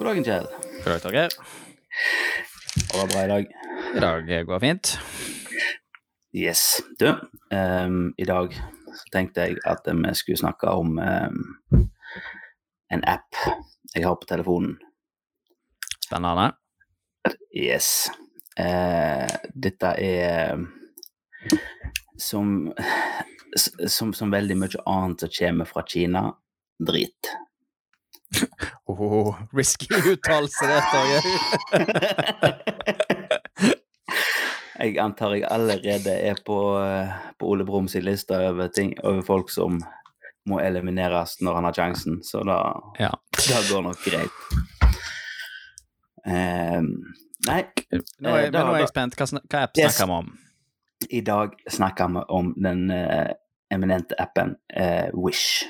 God dagen, Kjell. God dag, Torgeir. Det var bra i dag. I dag går fint. Yes. Du, um, i dag tenkte jeg at vi skulle snakke om um, en app jeg har på telefonen. Spennende. Yes. Uh, dette er som, som, som veldig mye annet som kommer fra Kina, drit. Oh, risky uttalelse, det, Torgeir. jeg antar jeg allerede er på, eh, på Ole Brums liste over, ting, over folk som må elimineres når han har sjansen, så da, Ja. da går nok greit. Um, nei, Nå er, Eh, da- nå er jeg spent. Hva, hva app snakker vi om? i dag snakker vi om den uh, eminente appen uh, Wish.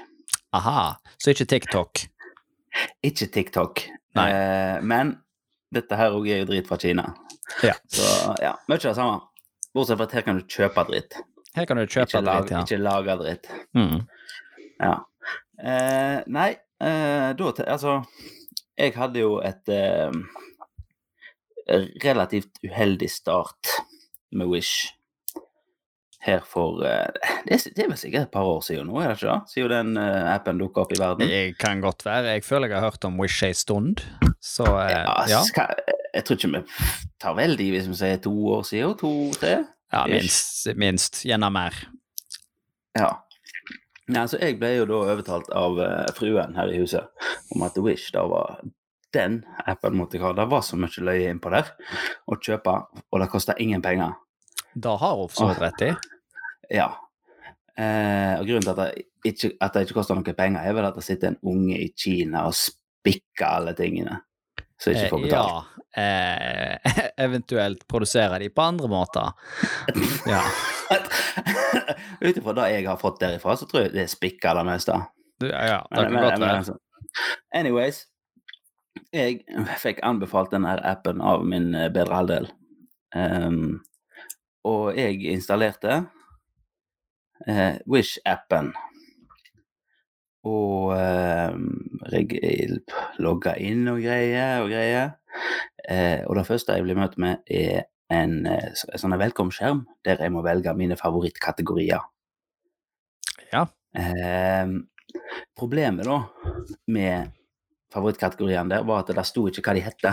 Aha, så ikke TikTok. Ikke TikTok. Eh, men dette her òg er jo drit fra Kina. Ja. Så ja, mye av det samme. Bortsett fra at her kan du kjøpe dritt, Her kan du kjøpe ikke, lag, dritt, ja. ikke lage dritt. Mm. Ja. Eh, nei, eh, da Altså, jeg hadde jo et eh, relativt uheldig start med Wish. Her for eh, det, er, det er vel sikkert et par år siden nå, er det ikke det? Siden den eh, appen dukka opp i verden. Det kan godt være. Jeg føler jeg har hørt om Wish ei stund, så eh, Ja, ja. skal, jeg tror ikke vi tar veldig hvis vi sier to år siden. To-tre? ja minst, minst. Gjerne mer. Ja. Nei, så jeg ble jo da overtalt av fruen her i huset om at Wish da var den appen måtte jeg ha. Det var så mye løye innpå der å kjøpe, og det kosta ingen penger. Da har hun for så vidt rett i. Ja. Eh, og grunnen til at det ikke, at det ikke koster noen penger, er vel at det sitter en unge i Kina og spikker alle tingene som ikke får Eh, betalt. Ja. Eh, eventuelt produserer de på andre måter. Ja. Ut ifra det jeg har fått derifra, så tror jeg det er det meste. Du, ja, ja, det kan men- godt være. altså, Anyways. Jeg fikk anbefalt denne appen av min eh, bedre halvdel. Um, og jeg installerte eh, Wish-appen. Og eh, logge inn og greier og greier. Eh, og det første jeg blir møtt med, er en eh, så- sånn velkomstskjerm der jeg må velge mine favorittkategorier. Ja. Eh, problemet da med favorittkategoriene der var at det sto ikke hva de hette.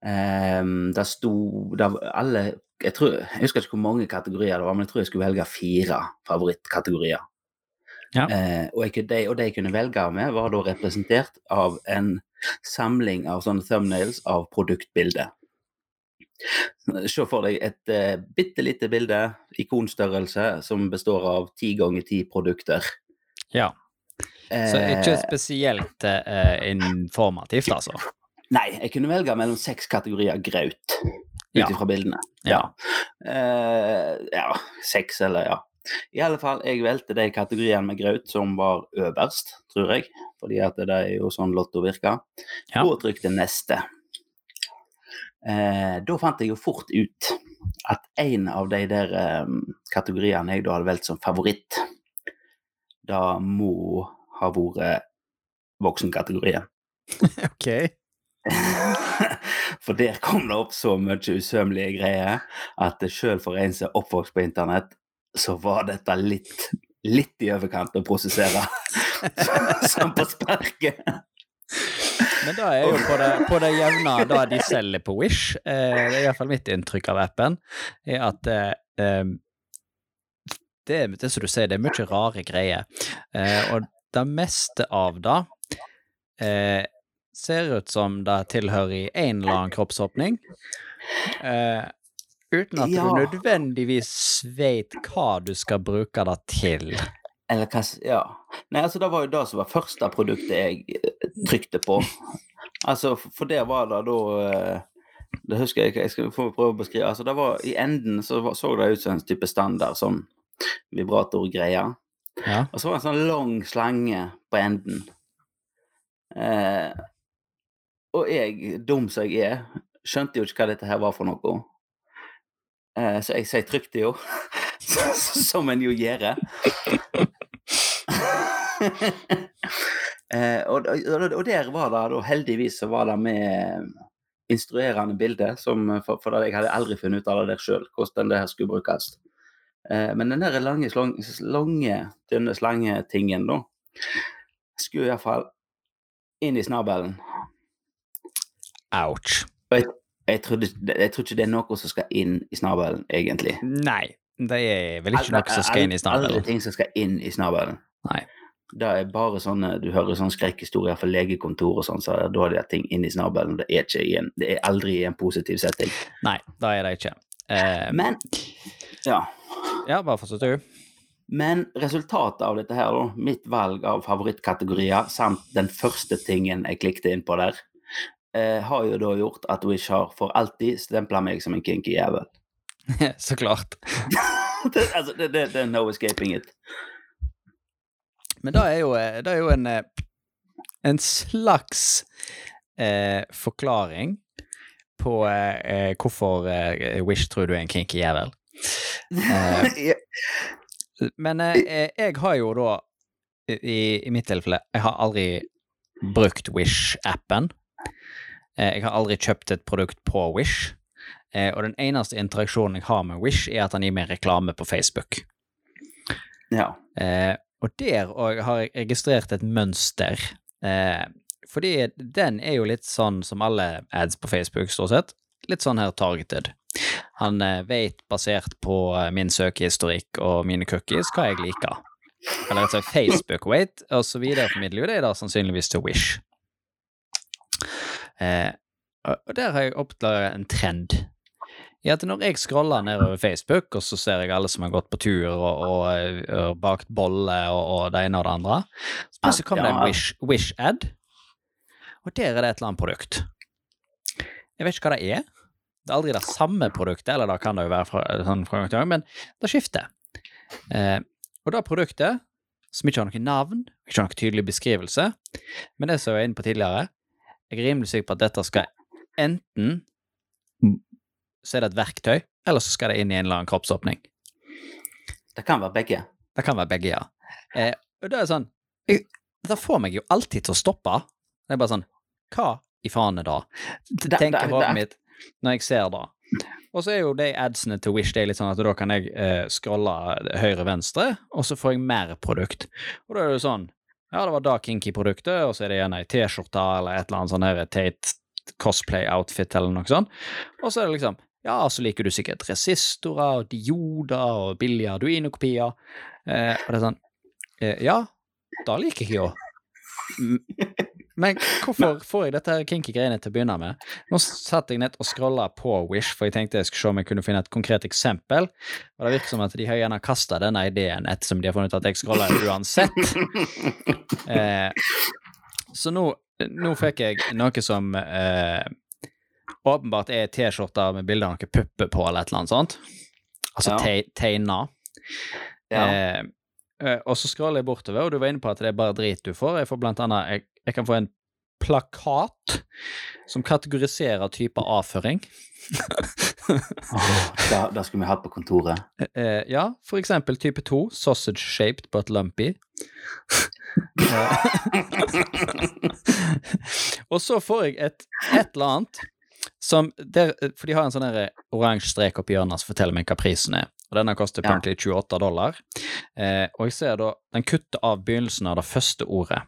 Um, det sto det, alle jeg, tror, jeg husker ikke hvor mange kategorier det var, men jeg tror jeg skulle velge fire favorittkategorier. Ja. Eh, og, jeg, de, og de jeg kunne velge med, var da representert av en samling av sånne thumbnails av produktbilder. Se for deg et eh, bitte lite bilde, ikonstørrelse, som består av ti ganger ti produkter. ja. Så ikke Eh, spesielt eh, informativt, altså. Nei, jeg kunne velge mellom seks kategorier graut ut Ja. bildene. Ja. Uh, ja, seks eller ja. I alle fall, jeg valgte de kategoriene med graut som var øverst, tror jeg. Fordi at det er jo sånn Lotto virker. Ja. Og trykte neste. Eh, da fant jeg jo fort ut at en av de der eh, kategoriene jeg da hadde valgt som favoritt, da må ha vært voksenkategorien. Ok. For der kom det opp så mye usømmelige greier at selv for en som er oppvokst på internett, så var dette litt, litt i overkant å prosessere. Sånn på sparket. Men da er jo på det, på det jevne da de selger på Wish, eh, det er iallfall mitt inntrykk av appen, er at eh, eh, det, det som du sier, det er mye rare greier. Eh, og det meste av det eh, ser ut som det tilhører en eller annen kroppsåpning. Uh, uten at Ja. du nødvendigvis vet hva du skal bruke det til. Eller hva Ja. Nei, altså det var jo det som var første produktet jeg eh, trykte på. Altså, for det var det da eh, Det husker jeg ikke, jeg skal prøve å beskrive. Altså, det var I enden så så det ut som en type standard sånn vibratorgreie. Ja. Og så var det en sånn lang slange på enden. Eh, og jeg, dum som jeg er, skjønte jo ikke hva dette her var for noe. Eh, så jeg, sier trykte jo, som en jo gjør. Eh, og, der var det da heldigvis så var det med instruerende bilde, for, for jeg hadde aldri funnet ut av det der sjøl, hvordan det her skulle brukes. Eh, men den der lange, lange, lange tynne slangetingen, da, skulle iallfall inn i snabelen. Ouch. Jeg, jeg, trodde, jeg tror ikke det er noe som skal inn i snabelen, egentlig. Nei, det er vel ikke noe som skal inn i snabelen. Alle ting som skal inn i snabelen. Nei. Det er bare sånne, Du hører sånne skrekkhistorier fra legekontor og sånn, så da er det ting inn i snabelen. Det er, ikke en, det er aldri i en positiv setting. Nei, det er det ikke. Eh, Men ja. ja, bare fortsett du. Men resultatet av dette her, da, mitt valg av favorittkategorier samt den første tingen jeg klikket inn på der, eh, har jo da gjort at Wish har for alltid stempla meg som en kinky jævel. Så klart. det, altså, det, det, det er no escaping it. Men det er jo, eh, det er jo en, eh, en slags eh, forklaring på eh, eh, hvorfor Wish tror du er en kinky jævel. Eh, Men jeg har jo da, i, i mitt tilfelle, jeg har aldri brukt Wish-appen. Eh, jeg har aldri kjøpt et produkt på Wish. Eh, og den eneste interaksjonen jeg har med Wish, er at han gir meg reklame på Facebook. ja. Eh, og der òg har jeg registrert et mønster. Eh, fordi den er jo litt sånn som alle ads på Facebook, stort sett. Litt sånn her targeted. Han vet, basert på min søkehistorikk og mine cookies, hva jeg liker. Eller rett og slett Facebook Wait, og så videreformidler jo det da sannsynligvis til Wish. Eh, og der har jeg oppdaget en trend i at når jeg scroller nedover Facebook, og så ser jeg alle som har gått på tur og, og, og bakt bolle og, og det ene og det andre, så plutselig kommer det en. Wish- Wish-ad, og der er det et eller annet produkt. Jeg vet ikke hva det er. Det er aldri det samme produktet, eller det kan det jo være fra, sånn fra gang til gang, men det skifter. Eh, og det produktet, som ikke har noe navn, ikke har noe tydelig beskrivelse, men det som jeg var inne på tidligere, jeg er rimelig sikker på at dette skal enten så er det et verktøy, eller så skal det inn i en eller annen kroppsåpning. Det kan være begge. Det kan være begge, ja. Eh, og det er sånn jeg, Det får meg jo alltid til å stoppe. Det er bare sånn Hva i faen er det? Tenker det- hodet mitt når jeg ser det. Og så er jo de adsene til Wish det er litt sånn at da kan jeg eh, scrolle høyre-venstre, og så får jeg mer produkt. Og da er det jo sånn Ja, det var da Kinky-produktet, og så er det gjerne ei T-skjorte eller et eller annet sånn her teit cosplay-outfit eller noe sånt. Og så er det liksom Ja, så liker du sikkert resistorer og dioder og billige Arduino-kopier. Eh, og det er sånn eh, Ja, da liker jeg jo. Men hvorfor får jeg dette kinky greiene til å begynne med? Nå satt jeg nett og scrolla på Wish, for jeg tenkte jeg skulle se om jeg kunne finne et konkret eksempel. Og det virker som at de har gjerne kasta denne ideen ettersom de har funnet ut at jeg scroller uansett. Eh, så nå, nå fikk jeg noe som eh, åpenbart er T-skjorter med bilde av noen pupper på, eller et eller annet sånt. Altså Ja. te tegna. Ja. Eh, eh, og så scroller jeg bortover, og du var inne på at det er bare drit du får. Jeg får blant annet Jeg, jeg kan få en plakat som kategoriserer typer avføring. oh, det, det skulle vi hatt på kontoret. Eh, ja, for eksempel type 2, sausage shaped but lumpy. og så får jeg et, et eller annet som der, For de har en sånn her oransje strek oppi hjørnet som forteller meg hva prisen er. Og denne koster Ja. 28 dollar. Eh, og jeg ser da Den kutter av begynnelsen av det første ordet.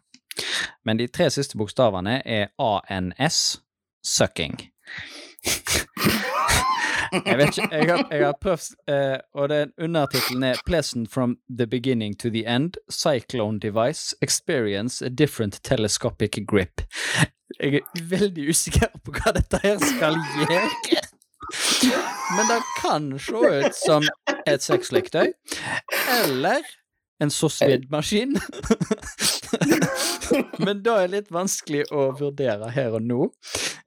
Men de tre siste bokstavene er ANS, sucking. Jeg vet ikke, jeg har, jeg har prøvd, eh, og den undertittelen er 'Pleasant from the beginning to the end. Cyclone device. Experience a different telescopic grip'. Jeg er veldig usikker på hva dette her skal gjøre. Men det kan se ut som et sexleketøy, eller en sous-vide-maskin. Men det er litt vanskelig å vurdere her og nå.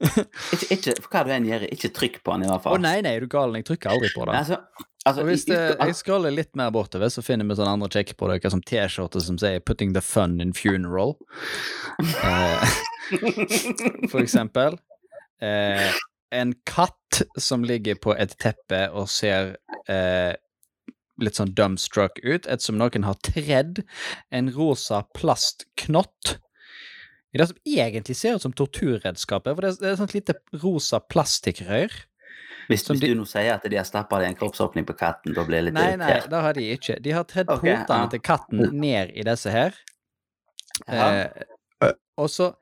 Ikke, ikke, for hva du enn gjør, ikke trykk på den i hvert fall. Å oh, nei, nei, er du gal? Jeg trykker aldri på det. Altså, altså, Og hvis det, jeg scroller litt mer bortover, så finner vi sånne andre kjekkeprodukter som T-skjorter som sier 'Putting the fun in funeral'. Eh, for eksempel. Eh, en katt som ligger på et teppe og ser eh, litt sånn dumbstruck ut, ettersom noen har tredd en rosa plastknott i det som egentlig ser ut som torturredskapet. For det er, det er sånt lite rosa plastikkrør. Hvis, hvis du nå sier at de har stappa det i en kroppsåpning på katten, da blir jeg litt Nei, nei, irritert. det har de ikke. De har tredd okay, potene ja. til katten ned i disse her. Ja. Eh, og så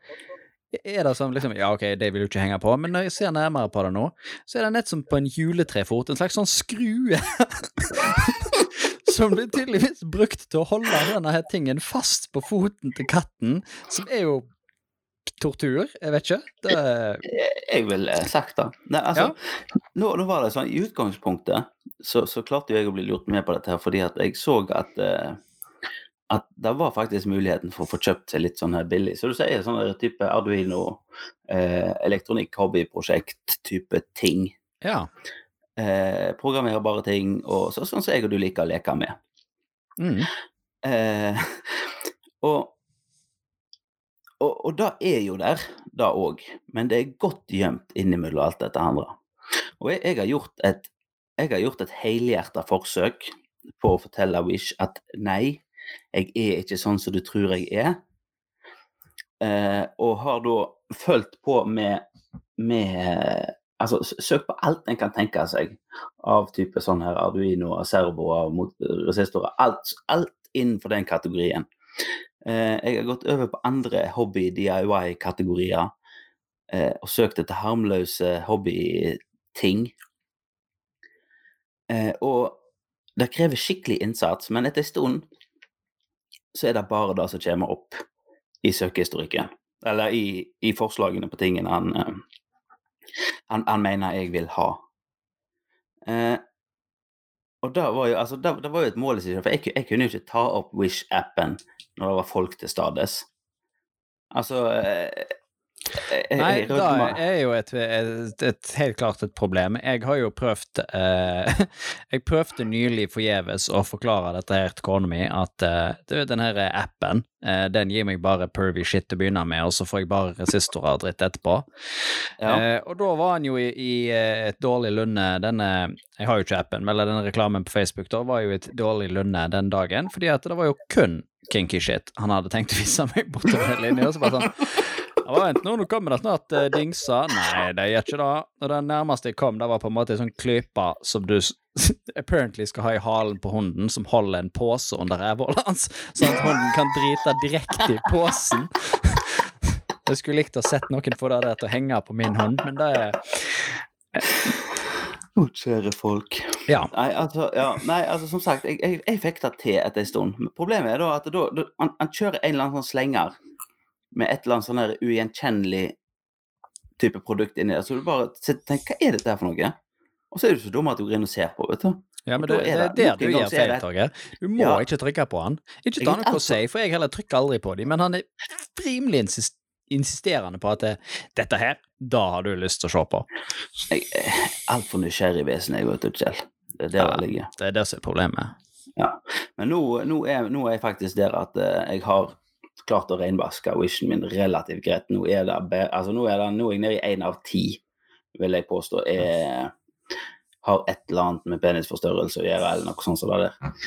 er det sånn liksom Ja, ok, det vil jo ikke henge på, men når jeg ser nærmere på det nå, så er det nett som på en juletrefot, en slags sånn skrue. som blir tydeligvis brukt til å holde denne her tingen fast på foten til katten, som er jo tortur. Jeg vet ikke. Det, Jeg ville sagt det. Nei, altså, nå, nå var det sånn, I utgangspunktet så, så klarte jeg å bli lurt med på dette her, fordi at jeg så at uh, at det var faktisk muligheten for å få kjøpt seg litt sånn her billig. Så du sier sånn type Arduino, eh, elektronikk, hobbyprosjekt, type ting. ja. Eh, programmerbare ting, og så, sånn som jeg og du liker å leke med. Mm. Eh, og, og, og det er jo der, det òg, men det er godt gjemt innimellom alt dette andre. Og jeg, jeg har gjort et jeg har gjort et helhjerta forsøk på å fortelle Wish at nei, jeg er ikke sånn som du tror jeg er. Eh, og har da fulgt på med, med Altså søk på alt en kan tenke seg av type sånn her Arduino, servoer, resistorer. Alt, alt innenfor den kategorien. Eh, jeg har gått over på andre hobby-DIY-kategorier eh, og søkt etter harmløse hobbyting. Eh, og det krever skikkelig innsats, men etter en stund så er det bare det som kommer opp i søkehistorikken. Eller i, i forslagene på tingene han, eh, han, han mener jeg vil ha. Eh, og det var jo, altså, det, det var jo et mål for jeg, jeg kunne jo ikke ta opp Wish-appen når det var folk til stades. Altså eh, Nei, da det er jo et, et, et helt klart et problem. Jeg har jo prøvd eh, Jeg prøvde nylig forgjeves å forklare dette her til kona mi, at eh, du den her appen, eh, den gir meg bare pervy shit til å begynne med, og så får jeg bare resistorer og dritt etterpå. ja. Eh, og da var han jo i, i eh, et dårlig lunde denne Jeg har jo ikke appen, men denne reklamen på Facebook da var jo i et dårlig lunde den dagen, fordi at det var jo kun kinky shit han hadde tenkt å vise meg bortover den linja. Så bare sånn Vent nå, nå kommer det snart uh, dingser. Nei, det gjør ikke det. Og det nærmeste jeg kom, det var på en måte en sånn klype som du apparently skal ha i halen på hunden, som holder en pose under rævhullet hans, sånn at hunden kan drite direkte i posen. Jeg skulle likt å sett noen få det der til å henge på min hund, men det er Å, kjære folk. Ja. Nei, altså, ja, nei, altså som sagt, jeg, jeg, jeg fikk det til etter en stund. Problemet er da at da, da, han, han kjører en eller annen sånn slenger med et eller annet sånn ugjenkjennelig type produkt inni der. Så du bare tenker hva er dette her for noe? Og så er du så dum at du går inn og ser på, vet du. Ja, men det, er det det- der du gjør feil, Torgeir. Du må Ja. ikke trykke på han. Ikke ta noe å altså- si, for jeg heller trykker aldri på dem, men han er rimelig insist insisterende på at det, dette her, da har du lyst til å se på. Jeg er altfor nysgjerrig vesen, jeg, vet du, Kjell. Det er der Ja. det ligger. Det er det som er problemet. Ja. Men nå, nå, er, nå er jeg faktisk der at eh, jeg har klart å renvaske wishen min relativt greit. Nå er det, altså, nå er, det, nå er jeg nede i én av ti, vil jeg påstå, er, har et eller annet med penisforstørrelse å gjøre, eller noe sånt som det der.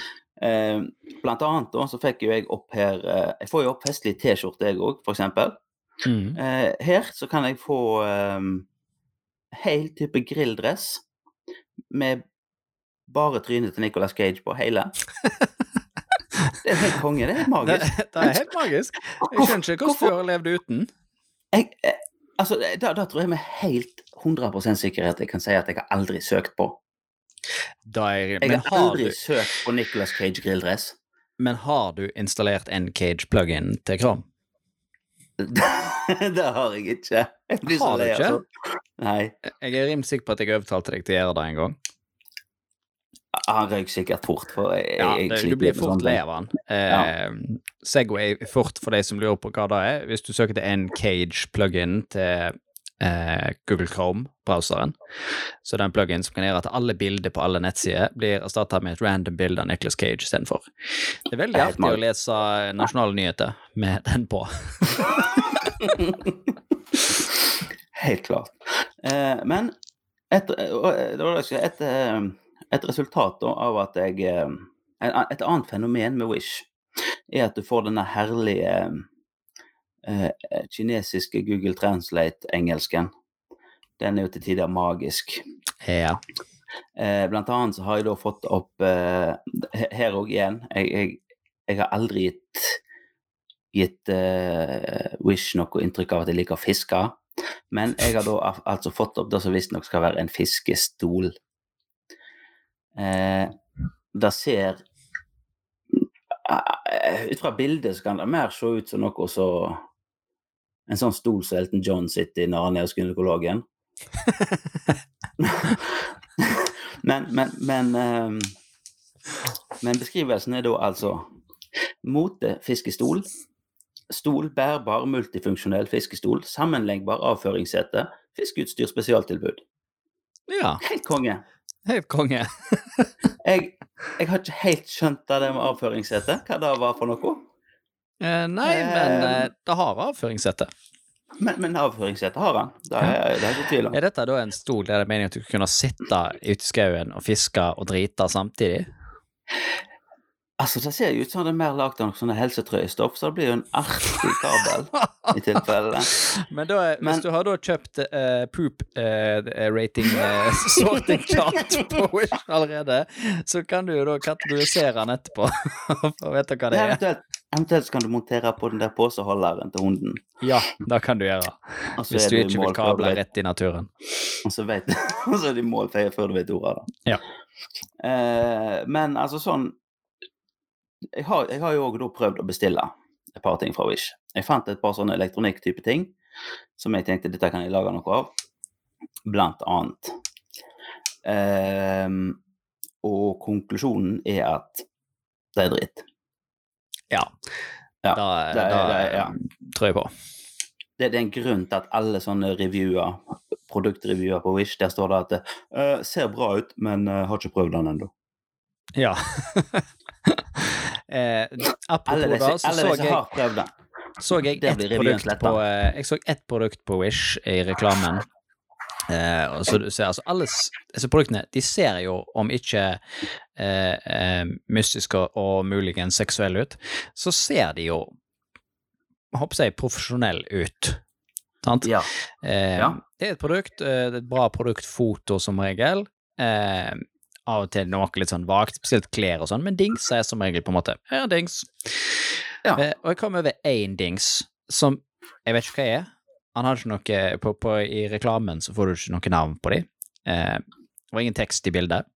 Eh, blant annet da, så fikk jo jeg opp her eh, Jeg får jo opp festlig T-skjorte, jeg òg, eksempel. Mm. Eh, her så kan jeg få eh, hel type grilldress med bare trynet til Nicolas Cage på hele. Det er helt konge. Det er magisk. Det, det er helt magisk. Jeg skjønner ikke hvordan du har levd uten. Jeg, eh, altså, da, da tror jeg med helt 100% sikkerhet jeg kan si at jeg har aldri søkt på. Er, Jeg men, har har aldri du, søkt på Nicholas Cage grilldress. men har du installert en Cage-plug-in til Krom? det har jeg ikke. Jeg blir så Har du lei, ikke? altså. Nei. Jeg er rimelig sikker på at jeg overtalte deg til å gjøre det en gang. Han røyk sikkert fort. For jeg, Ja, det, du blir fort lei av han. Eh, Segway fort for de som lurer på hva det er. Hvis du søker til en cage plug-in til eh, Google Chrome-browseren, så det er en plug-in som kan gjøre at alle bilder på alle nettsider blir erstatta med et random bilde av Nicholas Cage istedenfor. Det er veldig Det er artig å lese nasjonale nyheter med den på. Helt klart. Eh, men et, var altså et, eh, et resultat av at jeg eh, Et annet fenomen med Wish er at du får denne herlige eh, kinesiske Google Translate-engelsken. Den er jo til tider magisk. Ja. Eh, blant annet så har jeg da fått opp eh, Her òg igjen. Jeg, jeg, jeg har aldri gitt, gitt Wish noe inntrykk av at jeg liker å fiske. Men jeg har da altså fått opp det som visstnok skal være en fiskestol. Eh, det ser eh, Ut fra bildet så kan det mer se ut som noe så En sånn stol som Elton John sitter i når han er hos gynekologen. men, men, men, eh, men beskrivelsen er da altså mote fiskestol. Stol, bærbar, multifunksjonell fiskestol. Sammenleggbar avføringssete. Fiskeutstyr spesialtilbud. ja. Helt konge. Helt konge. Jeg, jeg har ikke helt skjønt det med avføringssete, hva det var for noe. Eh, nei, men eh, det har avføringssete. Men, men avføringssete har han. Det er det er ikke tvil om. Er dette da en stol der det er meningen at du skal kunne sitte ute i skauen og fiske og drite samtidig? Altså, Det ser jo ut som det er mer lagd av sånne helsetrøyestoff, så det blir jo en artig kabel i tilfelle. Men da, Men- hvis du har da kjøpt uh, poop eh, rating eh, sorting chart på Wish allerede, så kan du jo da kategorisere den etterpå for å vite hva det er. Eventuelt, eventuelt kan du montere på den der poseholderen til hunden. Ja, det kan du gjøre. Og Hvis du ikke vil kable rett i naturen. Og så, vet, og så er de målfeie før du vet ordet av det. Ja. Uh, men altså sånn Jeg har, jeg har jo òg prøvd å bestille et par ting fra Wish. Jeg fant et par sånne elektronikktype ting som jeg tenkte dette kan jeg lage noe av. Blant annet. Um, og konklusjonen er at det er dritt. Ja. Ja, da, det da det ja. tror jeg på. det, det er en grunn til at alle sånne reviewer, produktreviewer på Wish, der står det at det uh, ser bra ut, men uh, har ikke prøvd den ennå. Ja. eh, apropos det, så så jeg prøvd den. så jeg ett produkt på eh, Jeg så ett produkt på Wish i reklamen. Eh, og så du ser altså alle disse produktene de ser jo, om ikke eh, eh, mystiske og, muligens seksuelle ut, så ser de jo jeg håper jeg profesjonelle ut. Sant? Ja. Eh, Ja. Det er et produkt, eh, det er et bra produktfoto som regel. Eh, av og til noe litt sånn vagt, spesielt klær og sånn, men dings er som regel på en måte Ja, dings. Ja. Eh, og jeg kom over én dings som jeg vet ikke hva er. Han har ikke noe på, på, I reklamen så får du ikke noe navn på dem. Eh, og ingen tekst i bildet.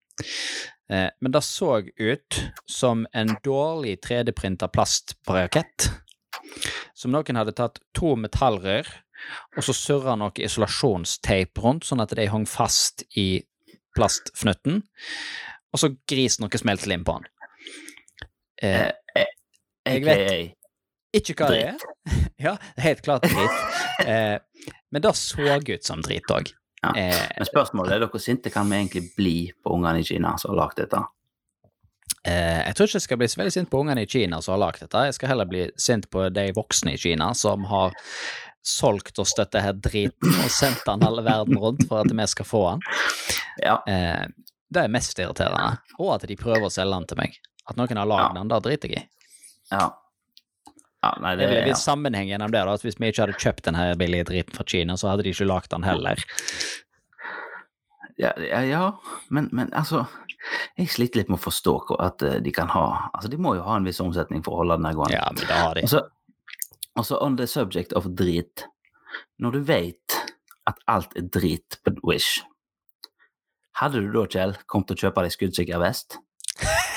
Eh, men det så ut som en dårlig 3D-printa plastbrakett. Som noen hadde tatt to metallrør og så surra noe isolasjonsteip rundt, sånn at de hang fast i plastfnutten, og så gris noe smeltelim på den. Eh, Jeg vet- ikke hva det er. Ja, helt klart drit. Eh, men det så ut som drit òg. Ja. Eh, Men spørsmålet er hvor sinte kan vi egentlig bli på ungene i Kina som har lagd dette? eh, jeg tror ikke jeg skal bli så veldig sint på ungene i Kina som har lagd dette. Jeg skal heller bli sint på de voksne i Kina som har solgt oss dette her driten og sendt den alle verden rundt for at vi skal få den. Ja. Eh, det er mest irriterende. Og at de prøver å selge den til meg. At noen har lagd Ja. den, det driter jeg i. ja. ja nei, Det det er viss sammenheng gjennom det, da, at hvis vi ikke hadde kjøpt den her billige driten fra Kina, så hadde de ikke lagd den heller. Ja, ja, ja. Men, men altså Jeg sliter litt med å forstå at eh, de kan ha Altså, de må jo ha en viss omsetning for å holde den her gående. Ja, men det har de. Og så, og så on the subject of drit. Når du vet at alt er drit på Wish, hadde du da, Kjell, kommet til å kjøpe deg skuddsikker vest?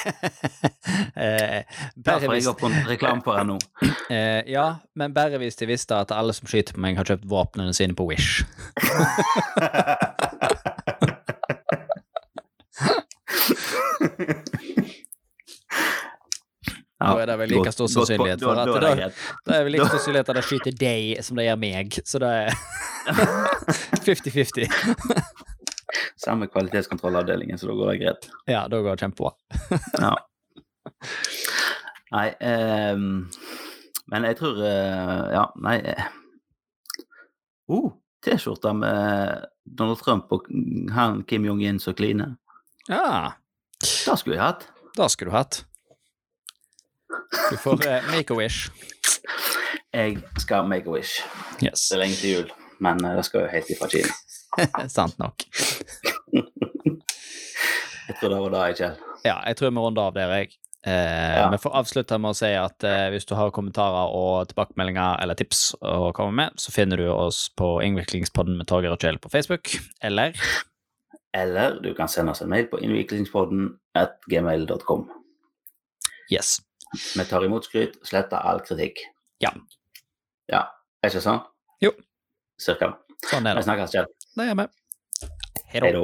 eh, bare hvis jeg opp en reklame på her nå. eh, ja, men bare hvis de visste at alle som skyter på meg, har kjøpt våpnene sine på Wish. Ja, Da er det vel like stor sannsynlighet for at da. Det er vel like stor sannsynlighet at de skyter deg som de gjør meg, så det er 50-50. Samme kvalitetskontrollavdelingen, så da går det greit. Ja, da går det kjempebra. Ja. Nei um, Men jeg tror uh, Ja, nei oh, T-skjorte med Donald Trump og han Kim Jong-un som kliner. Ja, Det skulle jeg hatt. det skulle du hatt. Du får uh, make a wish. Jeg skal make a wish. Yes. Det er lenge til jul, men eh, det skal jo helt ifra Kina. Sant nok. Jeg tror det var det, Kjell. Ja, jeg tror vi runder av der, jeg. Eh, Ja. Vi får avslutte med å si at eh, hvis du har kommentarer og tilbakemeldinger eller tips å komme med, så finner du oss på Innviklingspodden med Torgeir og Kjell på Facebook, eller Eller du kan sende oss en mail på innviklingspodden at gmail.com. Yes. Vi tar imot skryt, sletter all kritikk. Ja. Ja, er ikke sånn? Jo. Cirka. Sånn er Vi det. snakkes, Kjell. Det gjør vi. Hei da.